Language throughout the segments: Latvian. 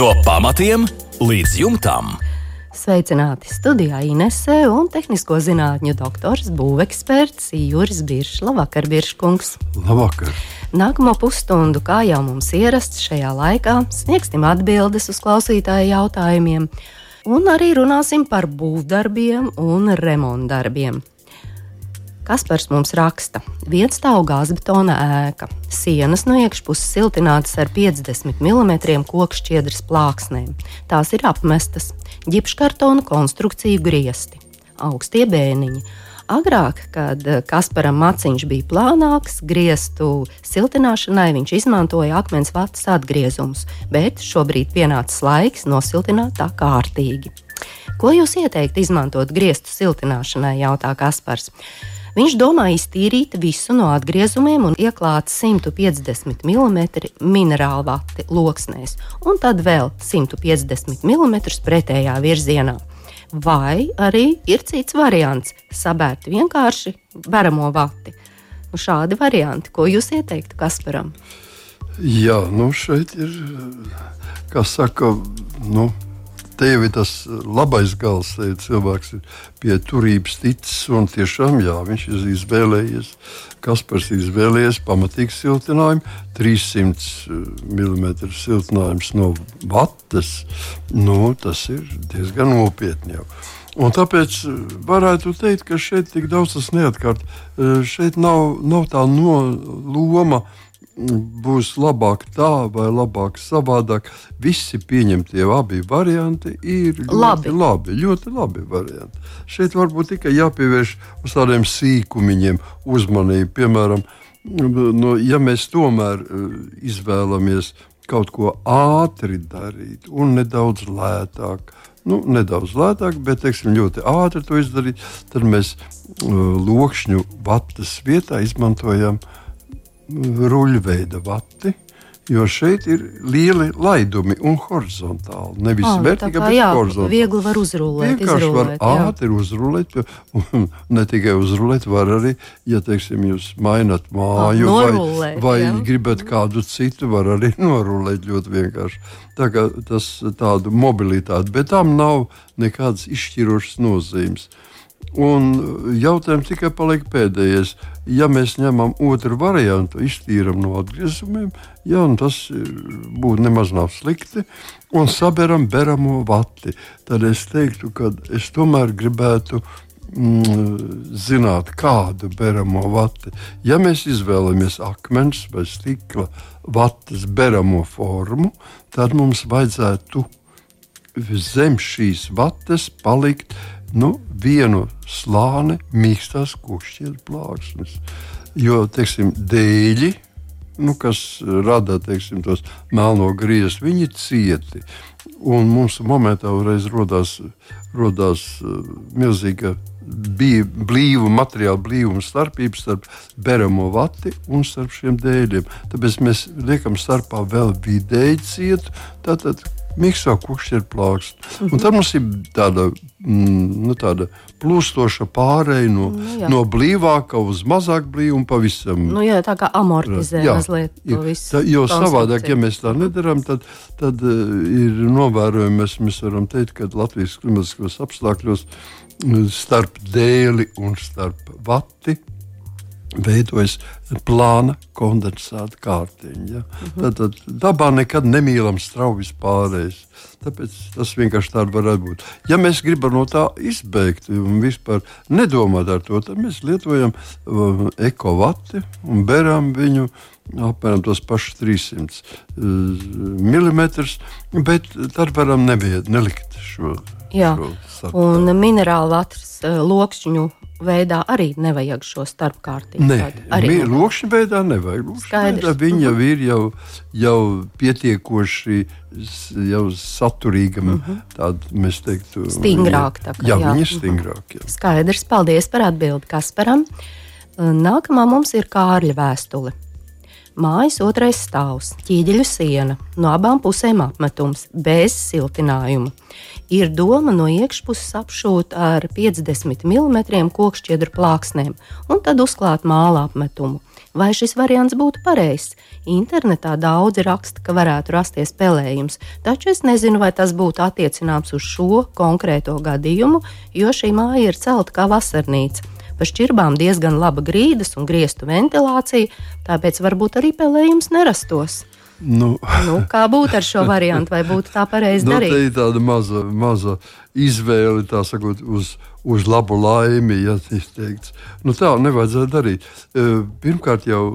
No pamatiem līdz jumtam. Sveicināti studijā Inesē un tehnisko zinātņu doktors, būveksperts Juris Biršs. Labvakar, Birškungs! Labvakar! Nākamo pusstundu, kā jau mums ierasts šajā laikā, sniegsim atbildes uz klausītāju jautājumiem, un arī runāsim par būvdarbiem un remontdarbiem. Kaspars mums raksta, viens stāv gāzbetona ēka, sienas no iekšpuses siltinātas ar 50 mm koku šķiedras plāksnēm. Tās ir apmestas, ģipškartona konstrukciju griesti, augstie bēniņi. Agrāk, kad Kasparam maciņš bija plānāks, griestu siltināšanai viņš izmantoja akmens vatas atgriezumus, bet šobrīd pienācis laiks nosiltināt tā kārtīgi. Ko jūs ieteiktu izmantot griestu siltināšanai, jautā Kaspars. Viņš domā iztīrīt visu no atgriezumiem un ieklāt 150 mm minerālu vati loksnēs, un tad vēl 150 mm pretējā virzienā. Vai arī ir cits variants - sabērt vienkārši beramo vati. Nu, šādi varianti, ko jūs ieteiktu Kasparam? Jā, nu šeit ir, kā saka, nu, tev ir tas labais gals, te cilvēks ir pie turības ticis. Un tiešām, jā, viņš ir izvēlējies, Kaspars ir izvēlējies pamatīgu siltinājumu, 300 mm siltinājums no vatas. Nu, tas ir diezgan nopietni jau. Un tāpēc varētu teikt, ka šeit tik daudz tas neatkārt. Šeit nav, nav tā no loma būs labāk tā vai labāk savādāk. Visi pieņemtie abi varianti ir ļoti labi. labi, ļoti labi varianti. Šeit varbūt tikai jāpievērš uz tādiem sīkumiņiem uzmanību. Piemēram, no, ja mēs tomēr uh, izvēlamies kaut ko ātri darīt un nedaudz lētāk. Nu, nedaudz lētāk, bet teiksim, ļoti ātri to izdarīt. Tad mēs uh, lokšņu vatas vietā izmantojam uh, ruļveida vati. Jo šeit ir lieli laidumi un horizontāli. Nevis oh, vertikāli, bet jā, horizontāli. Viegli var uzrulēt. Vienkārši var ātri uzrulēt. Un ne tikai uzrulēt, var arī, ja teiksim, jūs mainat māju oh, norulēt, vai, vai jā. gribat kādu citu, var arī norulēt ļoti vienkārši. Tā kā tas tādu mobilitāti, bet tam nav nekādas izšķirošas nozīmes. Un jautājums tikai paliek pēdējais. Ja mēs ņemam otru variantu, iztīram no atgriezumiem, jā, tas būtu nemaz nav slikti, un saberam beramo vati, tad es teiktu, ka es tomēr gribētu mm, zināt, kādu beramo vati. Ja mēs izvēlamies akmens vai stikla vatas beramo formu, tad mums vajadzētu zem šīs vatas palikt nu, vienu slāni mīkstās kukšķietu plāksnes. Jo, teiksim, dēļi, nu, kas rada teiksim, tos melno griezus, viņi cieti. Un mums momentā uzreiz rodās uh, milzīga blīva materiāla blīvuma starpība starp beramo vati un starp šiem dēļiem. Tāpēc mēs liekam starpā vēl vidēji cietu. Tātad mikso kukšķi ir plāksne. Un tad mums ir tāda, mm, nu, tāda plūstoša pārēja no, nu, jā. no blīvāka uz mazāk blīvu un pavisam. Nu, jā, tā kā amortizē jā, mazliet to visu. Tā, jo savādāk, ja mēs tā nedaram, tad, tad uh, ir novērojami, mēs, mēs varam teikt, ka Latvijas klimatiskos apstākļos mm, starp dēli un starp vati veidojas plāna kondensāta kārtiņa. Ja? Mm -hmm. tad, tad dabā nekad nemīlam straujas pārējais. Tāpēc tas vienkārši tāds varētu būt. Ja mēs gribam no tā izbeigt un vispār nedomāt ar to, tad mēs lietojam uh, ekovati un beram viņu apmēram tos pašus 300 uh, mm, bet tad varam neviet, nelikt šo. Jā, šo un minerālu vatras uh, lokšņu veidā arī nevajag šo starpkārtību. Nē, arī lokšņa veidā nevajag. Veidā viņa jau ir jau, jau pietiekoši jau saturīga. Mm -hmm. Tāda mēs teiktu, stingrāk. Tā kā, jā, jā, viņa ir stingrāk. Jā. Skaidrs, paldies par atbildi Kasparam. Nākamā mums ir Kārļa vēstule. Mājas otrais stāvs, ķīģeļu siena, no abām pusēm apmetums, bez siltinājuma. Ir doma no iekšpuses apšūt ar 50 mm kokšķiedru plāksnēm un tad uzklāt māla apmetumu. Vai šis variants būtu pareizs? Internetā daudzi raksta, ka varētu rasties pelējums, taču es nezinu, vai tas būtu attiecināms uz šo konkrēto gadījumu, jo šī māja ir celta kā vasarnīca. Pa šķirbām diezgan laba grīdas un griestu ventilācija, tāpēc varbūt arī pelējums nerastos. Nu, nu, kā būtu ar šo variantu, vai būtu tā pareizi nu, darīt? Tā ir tāda maza, maza izvēle, tā sakot, uz, uz labu laimi, ja tas teikts. Nu, tā nevajadzētu darīt. Pirmkārt, jau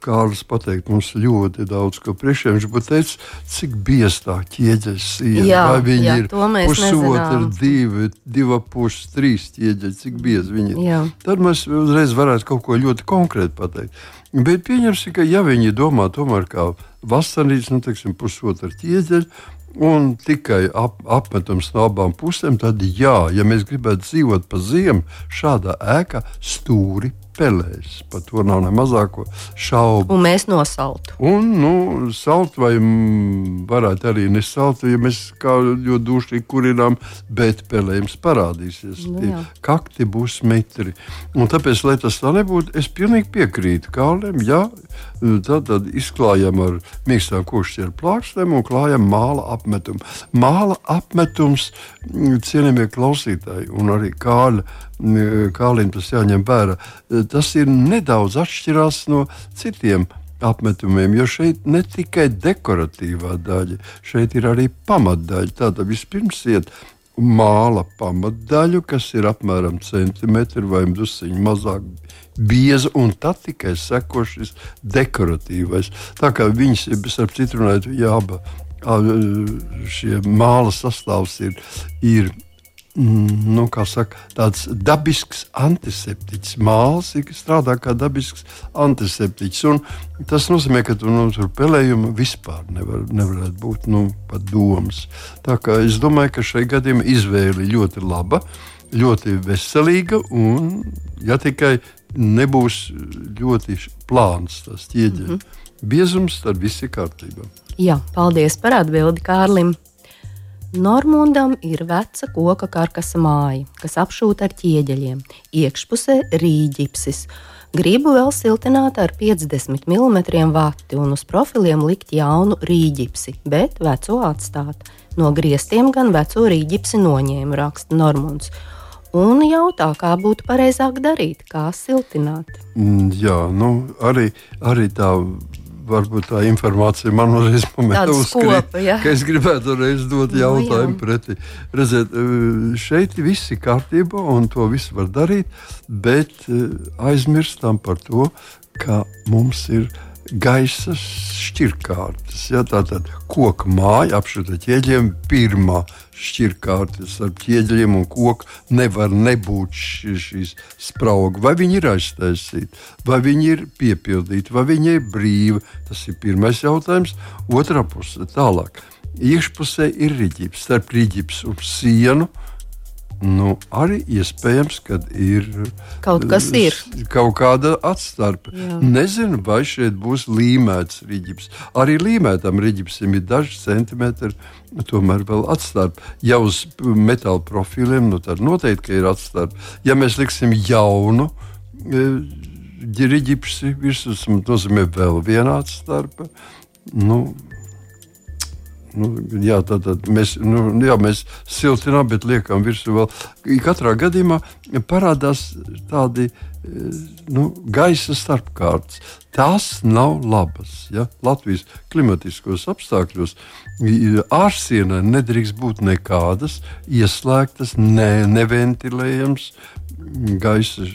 Kārlis pateikt, mums ļoti daudz ko priekšā. Viņš pat teica, cik biezā ķieģeļa siena. Jā, Vai viņi jā, ir pusotra, divi, divi pusi, trīs ķieģeļi, cik biezi viņi ir. Jā. Tad mēs uzreiz varētu kaut ko ļoti konkrēti pateikt. Bet pieņemsim, ka ja viņi domā tomēr kā vasarnīca, nu, teiksim, pusotra ķieģeļa, un tikai ap, apmetums no abām pusēm, tad jā, ja mēs gribētu dzīvot pa ziemu, šādā ēkā stūri pelēs. Par to nav ne mazāko šaubu. Un mēs nosaltu. Un, nu, salt vai m, varētu arī nesalt, ja mēs kā ļoti duši kurinām, bet pelējums parādīsies. Nu, jā. kakti būs metri. Un tāpēc, lai tas tā nebūtu, es pilnīgi piekrītu Kālim. Jā, tad, tad izklājam ar mīkstām košķieru plākstēm un klājam māla apmetumu. Māla apmetums, cienījamie klausītāji, un arī Kāļa Kālim tas jāņem vērā. Tas ir nedaudz atšķirās no citiem apmetumiem, jo šeit ne tikai dekoratīvā daļa, šeit ir arī pamatdaļa. Tātad vispirms iet māla pamatdaļu, kas ir apmēram centimetri vai drusciņi mazāk bieza, un tad tikai seko šis dekoratīvais. Tā kā viņas ir, starp citu, runājot, jāba, šie māla sastāvs ir. ir nu, saka, tāds dabisks antiseptiķis. Māls strādā kā dabisks antiseptiķis. Tas nozīmē, ka tu, nu, tur pelējuma vispār nevar, nevarētu būt nu, pat domas. Tā kā es domāju, ka šai gadījumā izvēle ļoti laba, ļoti veselīga. Un, ja tikai nebūs ļoti plāns tas ķieģeļa mm -hmm. biezums, tad viss ir kārtībā. Jā, paldies par atbildi Kārlim. Normundam ir veca koka karkasa māja, kas apšūta ar ķieģeļiem. Iekšpusē rīģipsis. Gribu vēl siltināt ar 50 mm vati un uz profiliem likt jaunu rīģipsi, bet veco atstāt. No griestiem gan veco rīģipsi noņēmu, raksta Normunds. Un jautā, kā būtu pareizāk darīt, kā siltināt. Mm, jā, nu, arī, arī tā varbūt tā informācija man uzreiz uzskrīt, ja? ka es gribētu reiz dot jautājumu no, pretī. Redziet, šeit viss ir kārtībā un to visu var darīt, bet aizmirstam par to, ka mums ir gaisa šķirkārtas. Ja, tā tad koka māja apšuta ķieģiem pirmā šķirkārtas ar ķieģeļiem un koku nevar nebūt šīs sprauga. Vai viņi ir aiztaisīti, vai viņi ir piepildīti, vai viņi ir brīvi. Tas ir pirmais jautājums. Otra puse tālāk. Iekšpusē ir rīķis, starp rīķis un sienu Nu, arī iespējams, ka ir kaut kas ir. Kaut kāda atstarpe. Jā. Nezinu, vai šeit būs līmēts rīķis. Arī līmētam rīķim ir daži centimetri, tomēr vēl atstarpe. Ja uz metāla profiliem, nu, tad noteikti ir atstarpe. Ja mēs liksim jaunu e, rīķi virsū, tas nozīmē vēl viena atstarpe. Nu, Nu, jā, tad, tad mēs, nu, jā, mēs siltinām, bet liekam virsū vēl. Katrā gadījumā parādās tādi nu, gaisa starpkārtas. Tās nav labas. Ja? Latvijas klimatiskos apstākļos ārsienai nedrīkst būt nekādas ieslēgtas, ne, neventilējams gaisa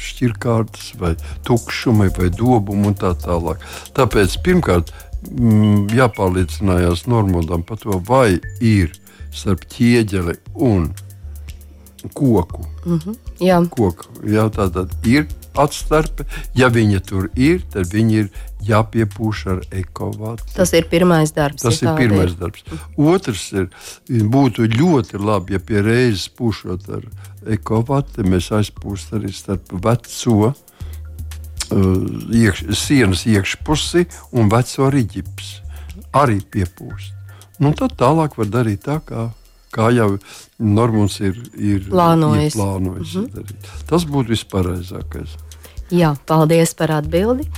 šķirkārtas, vai tukšumi, vai dobumi un tā tālāk. Tāpēc pirmkārt mm, jāpārliecinājās Normundam par to, vai ir starp ķieģeli un koku. Mm -hmm. Jā, Koku, jā tā tad ir atstarpe. Ja viņa tur ir, tad viņa ir jāpiepūš ar ekovātu. tas ir pirmais darbs. Tas ja ir pirmais darbs. Otrs ir, būtu ļoti labi, ja pie reizes pušot ar ekovātu, mēs aizpūstu arī starp veco iekš, sienas iekšpusi un veco rīķis. Arī piepūst. Nu, tad tālāk var darīt tā, kā, kā jau Normons ir, ir Plānojis. Ir plānojis mm -hmm. Tas būtu vispareizākais. Jā, paldies par atbildi.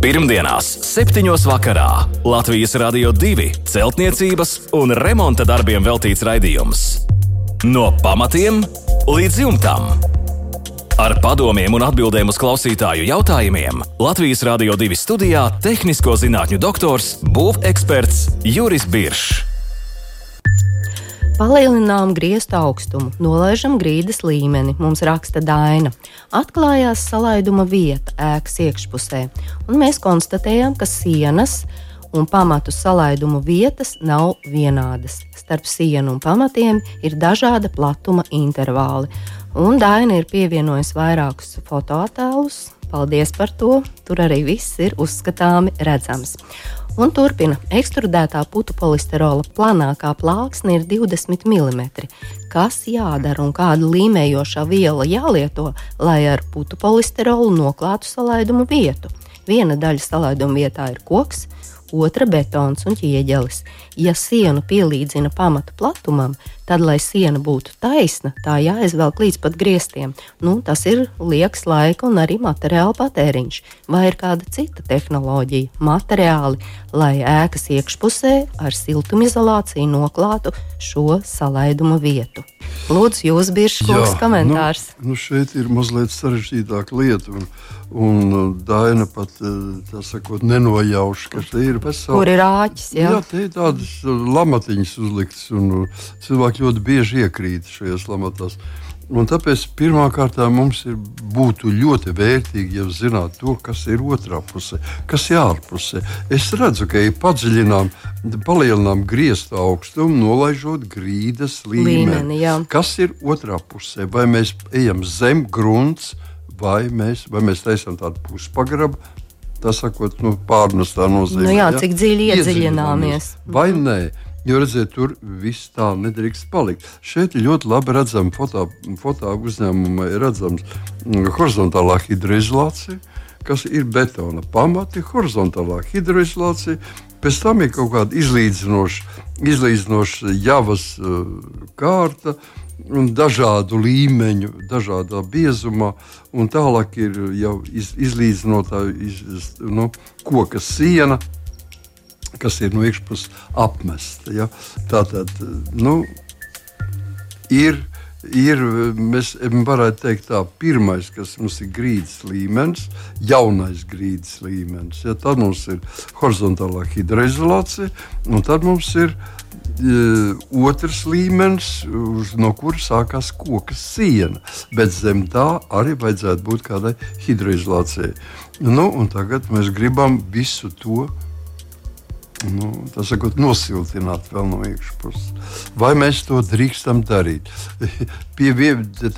Pirmdienās, 7. vakarā Latvijas Rādio 2 celtniecības un remonta darbiem veltīts raidījums. No pamatiem līdz jumtam. Ar padomiem un atbildēm uz klausītāju jautājumiem Latvijas Rādio 2 studijā - tehnisko zinātņu doktors, būveksperts Juris Biršs. Palielinām griestu augstumu, nolaižam grīdas līmeni, mums raksta Daina. Atklājās salaiduma vieta ēkas iekšpusē, un mēs konstatējam, ka sienas un pamatu salaidumu vietas nav vienādas. Starp sienu un pamatiem ir dažāda platuma intervāli un Daina ir pievienojusi vairākus fotoattēlus. Paldies par to! Tur arī viss ir uzskatāmi redzams. Un turpina, ekstrudētā putu polisterola planākā plāksne ir 20 mm. Kas jādara un kāda līmējošā viela jālieto, lai ar putu polisterolu noklātu salaidumu vietu? Viena daļa salaiduma vietā ir koks, otra betons un ķieģelis. Ja sienu pielīdzina pamata platumam, tad, lai siena būtu taisna, tā jāizvelk līdz pat griestiem. Nu, tas ir liekas laika un arī materiāla patēriņš. Vai ir kāda cita tehnoloģija, materiāli, lai ēkas iekšpusē ar siltumizolāciju noklātu šo salaidumu vietu? Lūdzu, jūs bieži kungs komentārs. Nu, nu šeit ir mazliet sarežģītāka lieta. Un, un Daina pat uh, sakot, nenojauš, ka te ir vesela. Kur ir āķis? Jā, jā te ir tādas uh, lamatiņas uzliktas, un cilvēki ļoti bieži iekrīt šajās lamatās. Un tāpēc pirmkārt mums ir, būtu ļoti vērtīgi jau zināt to, kas ir otrā pusē, kas ir ārpusē. Es redzu, ka ir padziļinām, palielinām griestu augstumu, nolaižot grīdas līmeni. līmeni jā. kas ir otrā pusē? Vai mēs ejam zem grunts, vai mēs, vai mēs taisām tādu puspagrabu, tā sakot, nu, pārnestā nozīmē. Nu jā, ja? cik dziļi iedziļināmies. Vai nē? Jo redziet, tur viss tā nedrīkst palikt. Šeit ļoti labi redzama foto, foto uzņēmumā, ir redzams mm, horizontālā hidroizolācija, kas ir betona pamati, horizontālā hidroizolācija. Pēc tam ir kaut kāda izlīdzinoša, izlīdzinoša javas uh, kārta, un dažādu līmeņu, dažādā biezumā, un tālāk ir jau iz, izlīdzinotā iz, nu, koka siena kas ir no iekšpuses apmesta. Ja? Tā tad nu, ir. Ir, mēs varētu teikt, tā pirmais, kas mums ir grīdas līmenis, jaunais grīdas līmenis. Ja, tad mums ir horizontālā hidroizolācija, un tad mums ir uh, otrs līmenis, uz, no kuras sākās koka siena. Bet zem tā arī vajadzētu būt kādai hidroizolācijai. Nu, tagad mēs gribam visu to nu, sakot, nosiltināt vēl no iekšpuses. Vai mēs to drīkstam darīt? Pie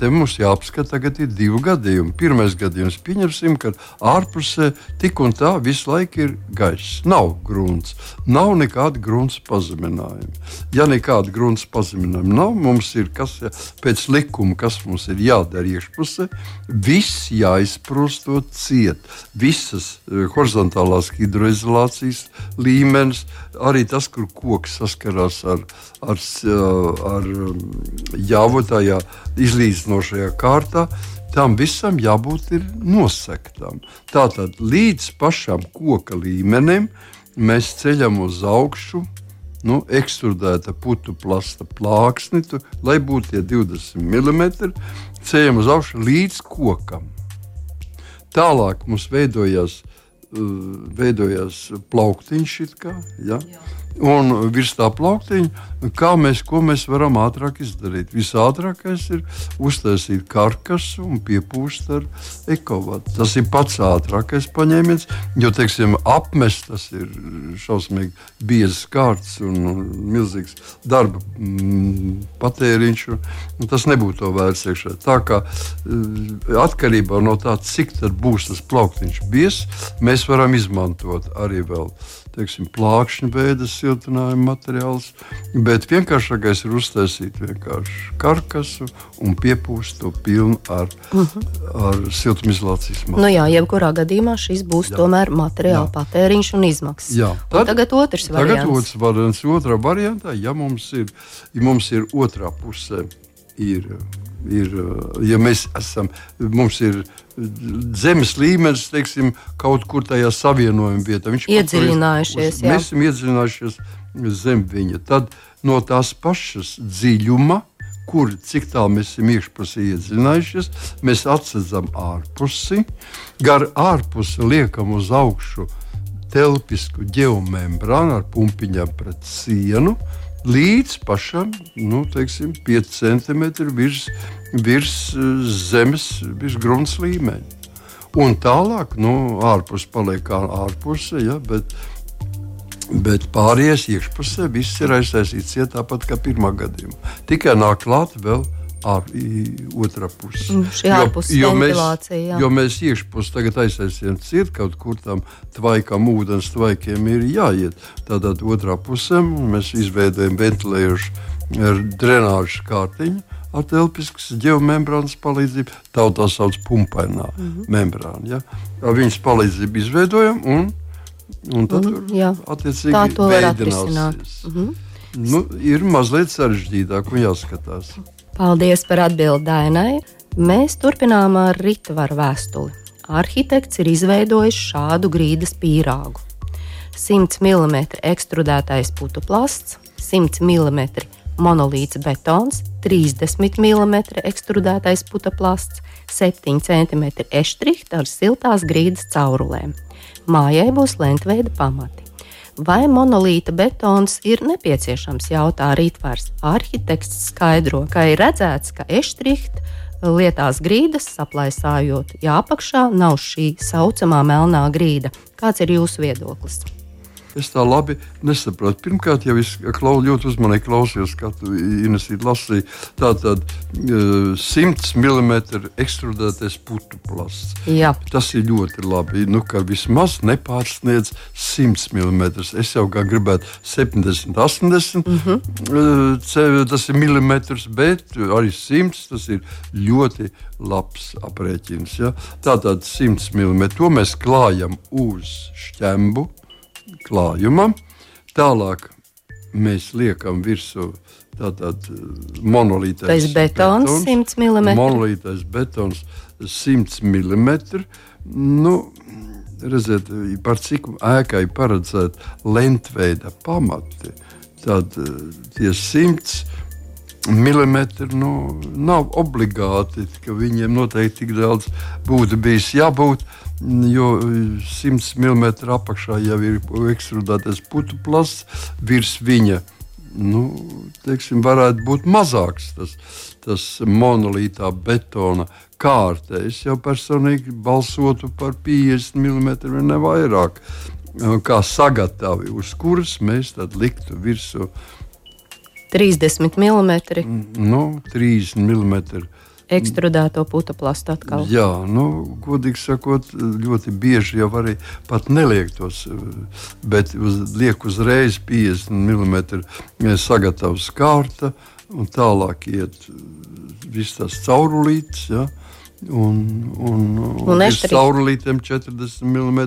mums jāapskata, tagad ir divi gadījumi. Pirmais gadījums, pieņemsim, ka ārpusē tik un tā visu laiku ir gaiss. Nav grunts, nav nekāda grunts pazeminājuma. Ja nekāda grunts pazeminājuma nav, mums ir kas pēc likuma, kas mums ir jādara iekšpusē, viss jāizprostot ciet. Visas uh, horizontālās hidroizolācijas līmenis protams, arī tas, kur koks saskarās ar, ar, ar um, jāvu tajā izlīdzinošajā kārtā. Tam visam jābūt nosektam. Tātad līdz pašam koka līmenim mēs ceļam uz augšu nu, ekstrudēta putu plasta plāksni, tu, lai būtu tie 20 mm, ceļam uz augšu līdz kokam. Tālāk mums veidojās veidojās plauktiņš, kā, ja? Un virs tā plauktiņa, kā mēs, mēs varam ātrāk izdarīt. Visātrākais ir uztaisīt karkasu un piepūst ar ekovatu. Tas ir pats ātrākais paņēmiens, jo, teiksim, apmest tas ir šausmīgi biezs kārts un milzīgs darba mm, patēriņš, tas nebūtu to vērts iekšā. Tā kā atkarībā no tā, cik tad būs tas plauktiņš biezs, mēs varam izmantot arī vēl teiksim, plākšņa veida siltinājuma materiāls, bet vienkāršākais ir uztaisīt vienkārši karkasu un piepūst to pilnu ar, uh mhm. -huh. ar siltumizolācijas materiālu. Nu jā, jebkurā gadījumā šis būs jā. tomēr materiāla jā. patēriņš un izmaksas. Jā. Tad, un tagad otrs variants. Tagad otrs variants. Otrā variantā, ja mums ir, ja mums ir otrā pusē, ir ir, ja mēs esam, mums ir zemes līmenis, teiksim, kaut kur tajā savienojuma vietā. Viņš iedziļinājušies. Uz, mēs esam iedziļinājušies zem viņa. Tad no tās pašas dziļuma, kur cik tālu mēs esam iekšpusē iedziļinājušies, mēs atsedzam ārpusi, gar ārpusi liekam uz augšu telpisku geomembrānu ar pumpiņām pret sienu līdz pašam nu, teiksim, 5 cm virs, virs eh, zemes, virs grunts līmeņa. Un tālāk, nu, ārpus paliek kā ārpuse, ja, bet, bet pārējais iekšpusē viss ir aiztaisīts tāpat kā pirmā gadījumā. Tikai nāk klāt vēl ar otrā pusi. Mm, ārpus jo, jo mēs, jā. jo mēs iekšpus tagad aizsēsim ciet kaut kur tam tvaikam, ūdens tvaikiem ir jāiet. Tātad otrā pusē mēs izveidojam ventilējušu drenāžu kārtiņu. Ar telpiskas geomembrānas palīdzību, tā tā sauc pumpainā mm -hmm. membrāna. Ja? Ar viņas palīdzību izveidojam un, un tad un, jā, attiecīgi tā to var atrisināt. Mm -hmm. nu, ir mazliet sarežģītāk un jāskatās. Paldies par atbildi Dainai. Mēs turpinām ar Ritvaru vēstuli. Arhitekts ir izveidojis šādu grīdas pīrāgu. 100 mm ekstrudētais putu plasts, 100 mm monolīts betons, 30 mm ekstrudētais puta plasts, 7 cm eštrihta ar siltās grīdas caurulēm. Mājai būs lentveida pamati. Vai monolīta betons ir nepieciešams, jautā Rītvārs. Arhitekts skaidro, ka ir redzēts, ka eštriht lietās grīdas saplaisājot, ja apakšā nav šī saucamā melnā grīda. Kāds ir jūsu viedoklis? Es tā labi nesaprotu. Pirmkārt, jau es klau, ļoti uzmanīgi klausījos, kā tu Inesīt lasīji. Tā tad uh, 100 mm ekstrudētais putu plasts. Jā. Tas ir ļoti labi. Nu, ka vismaz nepārsniedz 100 mm. Es jau kā gribētu 70, 80 mm -hmm. tas ir milimetrs, bet arī 100 tas ir ļoti labs aprēķins. Ja? Tātad 100 mm. To mēs klājam uz šķembu klājumam. Tālāk mēs liekam virsū tātad eh, monolītais betons, betons 100 mm. Monolītais betons 100 mm. Nu, redziet, par cik ēkai paredzēta lentveida pamati, tad eh, tie 100 milimetri nu, nav obligāti, ka viņiem noteikti tik daudz būtu bijis jābūt. Jo 100 mm apakšā jau ir ekstrudētais putu plasts, virs viņa nu, teiksim, varētu būt mazāks tas, tas monolītā betona kārta. Es jau personīgi balsotu par 50 mm vai ne vairāk, kā sagatavi, uz kuras mēs tad liktu virsmu 30 mm. Nu, 30 mm ekstrudēto putu plastu atkal. Jā, nu, godīgi sakot, ļoti bieži jau arī pat neliek tos, bet uz, liek uzreiz 50 mm sagatavs kārta un tālāk iet viss tas caurulītis. Ja? Un, un, un, un caurulītēm 40 mm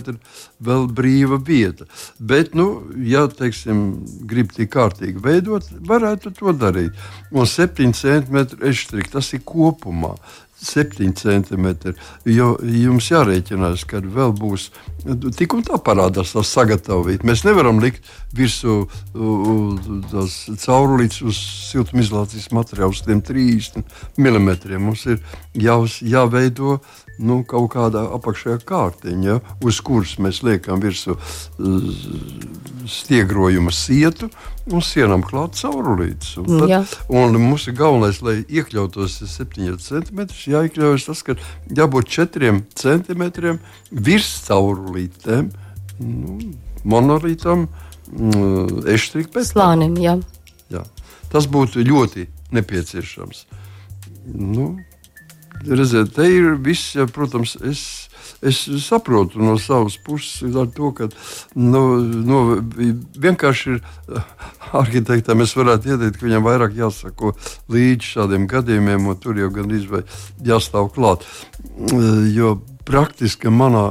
vēl brīva vieta. Bet, nu, ja teiksim, grib tik kārtīgi veidot, varētu to darīt. Un 7 cm eštrika tas ir kopumā. 7 centimetri. Jo jums jārēķinās, ka vēl būs tik un tā parādās tā sagatavot. Mēs nevaram likt virsū tās caurulītes uz siltumizolācijas materiālu, uz tiem 30 mm. Mums ir jā, jāveido nu, kaut kāda apakšējā kārtiņa, ja, uz kuras mēs liekam virsū stiegrojuma sietu un sienam klāt caurulītes. Un, tad, Jā. un mums ir galvenais, lai iekļautos 7 centimetrus, jāiekļaujas tas, ka jābūt 4 centimetriem virs caurulītēm, nu, monolītam, mm, eštrikam. Slānim, jā. jā. Tas būtu ļoti nepieciešams. Nu, redziet, te ir viss, ja, protams, es, es saprotu no savas puses, to, ka nu, nu, vienkārši ir arhitektam, es varētu ieteikt, ka viņam vairāk jāsako līdz šādiem gadījumiem, un tur jau gan izvēlēt jāstāv klāt. Jo praktiski manā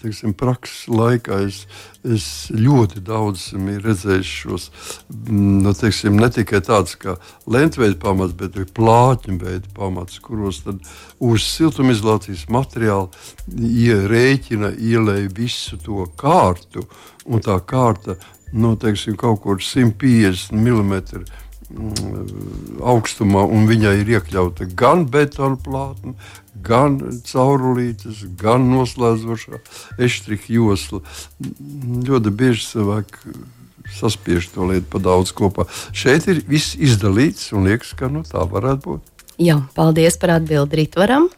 teiksim, prakses laikā es, es ļoti daudz esmu redzējis šos mm, nu, teiksim, ne tikai tādus kā lentveida pamats, bet arī plāķu veida pamats, kuros uz siltumizolācijas materiālu ierēķina, ielēja visu to kārtu. Un tā kārta nu, teiksim, kaut kur 150 mm augstumā, un viņai ir iekļauta gan betona plātne, gan caurulītes, gan noslēdzošā eštrika josla. Ļoti bieži cilvēki saspiež to lietu pa daudz kopā. Šeit ir viss izdalīts, un liekas, ka nu, tā varētu būt. Jā, paldies par atbildi Rītvaram.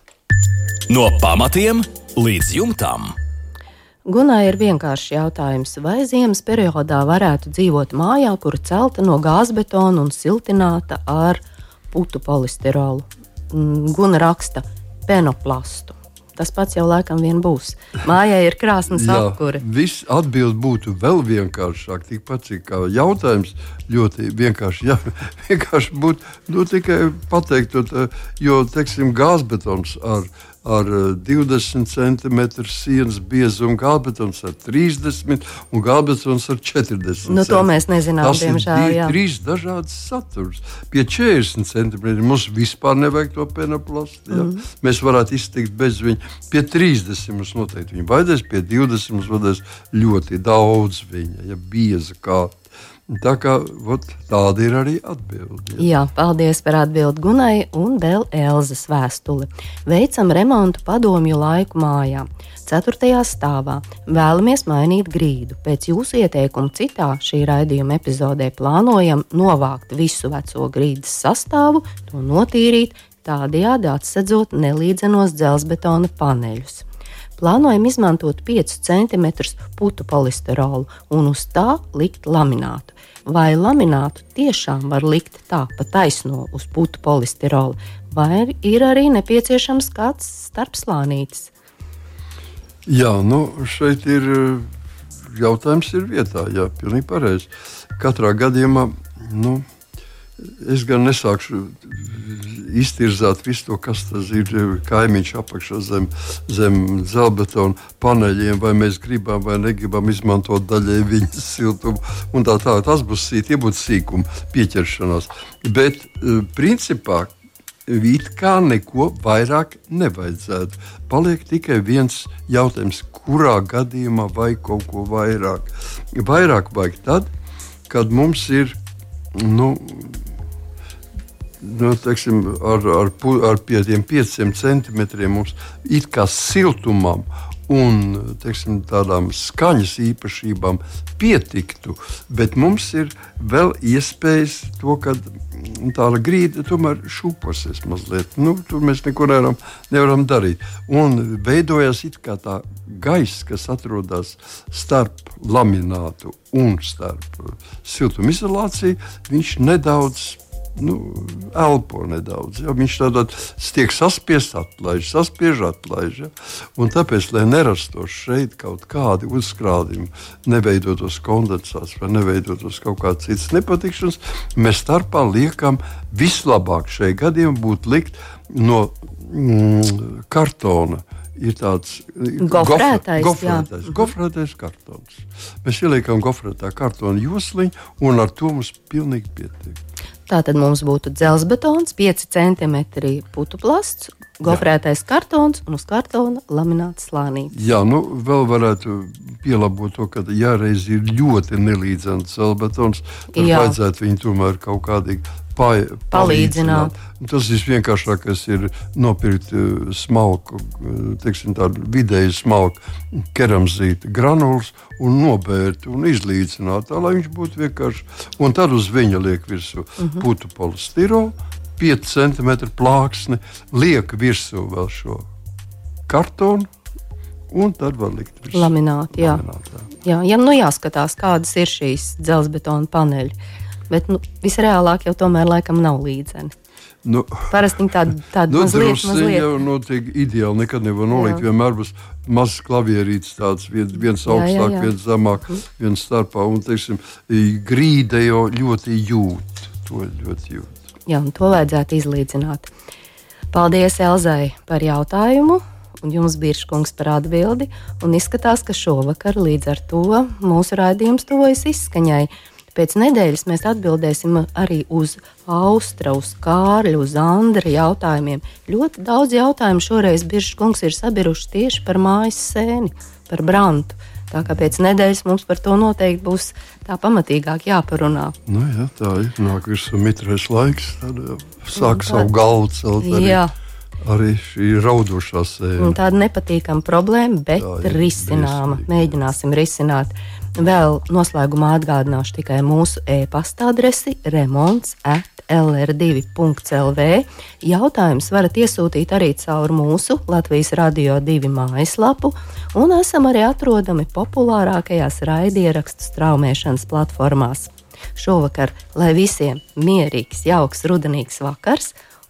No pamatiem līdz jumtam. Gunai ir vienkāršs jautājums, vai ziemas periodā varētu dzīvot mājā, kura celta no gāzbetona un siltināta ar putu polisterolu. Mm, Guna raksta penoplastu. Tas pats jau laikam vien būs. Mājā ir krāsnes apkūra. Viss atbild būtu vēl vienkāršāk. Tikpat kā jautājums ļoti vienkārši. Jā, vienkārši būtu nu, tikai pateikt, jo, teiksim, gāzbetons ar ar 20 cm sienas biezumu, gābetons ar 30 un gābetons ar 40 nu, To mēs nezinām, Tas diemžēl. Ir trīs dažādas saturs. Pie 40 cm mums vispār nevajag to penoplastu. Mm. Mēs varētu iztikt bez viņa. Pie 30 mums noteikti viņa vajadzēs, pie 20 mums vajadzēs ļoti daudz viņa, ja bieza kārta. Tā kā ot, tāda ir arī atbilde. Jā. jā, paldies par atbildi Gunai un vēl Elzas vēstuli. Veicam remontu padomju laiku mājā. Ceturtajā stāvā vēlamies mainīt grīdu. Pēc jūsu ieteikuma citā šī raidījuma epizodē plānojam novākt visu veco grīdas sastāvu, to notīrīt, tādējādi atsedzot nelīdzenos dzelzbetona paneļus plānojam izmantot 5 cm putu polisterolu un uz tā likt laminātu. Vai laminātu tiešām var likt tā pa taisno uz putu polisterolu, vai ir arī nepieciešams kāds starpslānītis? Jā, nu šeit ir jautājums ir vietā, jā, pilnīgi pareizi. Katrā gadījumā, nu, es gan nesākšu iztirzāt visu to, kas tas ir kaimiņš apakšā zem, zem dzelzbetona paneļiem, vai mēs gribam vai negribam izmantot daļai viņas siltumu. Tā, tā, tas būs tie būtu sīkumi, pieķeršanās. Bet eh, principā it kā neko vairāk nevajadzētu. Paliek tikai viens jautājums, kurā gadījumā vajag kaut ko vairāk. Vairāk vajag tad, kad mums ir nu, nu, teiksim, ar, ar, ar pie tiem pieciem centimetriem mums it kā siltumam un teiksim, tādām skaņas īpašībām pietiktu, bet mums ir vēl iespējas to, ka tā grīda tomēr šūposies mazliet. Nu, tur mēs neko nevaram, nevaram darīt. Un veidojas tā gaisa, kas atrodas starp laminātu un starp siltumizolāciju. Viņš nedaudz nu, elpo nedaudz. Ja? Viņš tādā tiek saspiests, atlaiž, saspiež, atlaiž. Ja? Un tāpēc, lai nerastos šeit kaut kādi uzkrājumi, neveidotos kondensāts vai neveidotos kaut kādas citas nepatikšanas, mēs starpā liekam vislabāk šai gadījumā būtu likt no mm, kartona ir tāds gofrētais, gofrētais, gofrētais kartons. Mēs ieliekam gofrētā kartona josliņu, un ar to mums pilnīgi pietiek. Tātad mums būtu dzelzbetons, 5 cm putu plasts, gofrētais Jā. kartons un uz kartona lamināts slānītis. Jā, nu vēl varētu pielabot to, ka ja reiz ir ļoti nelīdzens dzelzbetons, tad Jā. vajadzētu viņu tomēr kaut kādīgi pa, palīdzināt. Tas visvienkāršākais ir nopirkt uh, smalku, uh, teiksim, tādu vidēju smalku keramzītu granulas un nobērt un izlīdzināt, tā lai viņš būtu vienkārši. Un tad uz viņa liek virsū uh mhm. -huh. putu polistirolu, 5 cm plāksni, liek virsū vēl šo kartonu. Un tad var likt virsū lamināt. Jā. lamināt jā. Jā, ja, nu jāskatās, kādas ir šīs dzelzbetona paneļi bet nu, visreālāk jau tomēr laikam nav līdzeni. Nu, Parasti tāda tāda nu, mazliet, mazliet. jau notiek ideāli. Nekad nevar nolikt. Jā. Vienmēr būs mazs klavierītis, tāds viens, viens augstāk, jā, jā, jā. viens zemāk, mm. viens starpā. Un, teiksim, grīda jau ļoti jūt. To ļoti jūt. Jā, un to vajadzētu izlīdzināt. Paldies Elzai par jautājumu. un jums Biržkungs par atbildi. Un izskatās, ka šovakar līdz ar to mūsu raidījums tuvojas izskaņai. Pēc nedēļas mēs atbildēsim arī uz Austra, uz Kārļa, uz Andra jautājumiem. Ļoti daudz jautājumu šoreiz Biržkungs ir sabiruši tieši par mājas sēni, par brantu. Tā kā pēc nedēļas mums par to noteikti būs tā pamatīgāk jāparunā. Nu, jā, tā ir. Nāk virsū mitrais laiks, tad sāk savu galvu celt. Arī. Jā. Arī šī raudošā sēne. Tāda nepatīkama problēma, bet risināma. Biesmīgi. Mēģināsim risināt. Vēl noslēgumā atgādināšu tikai mūsu e-pasta adresi remonds. LR2.CLV. Jautājums varat iesūtīt arī caur mūsu Latvijas Radio 2 mājaslapu, un esam arī atrodami populārākajās raidierakstu straumēšanas platformās. Šovakar, lai visiem mierīgs, jauks, rudenīgs vakars,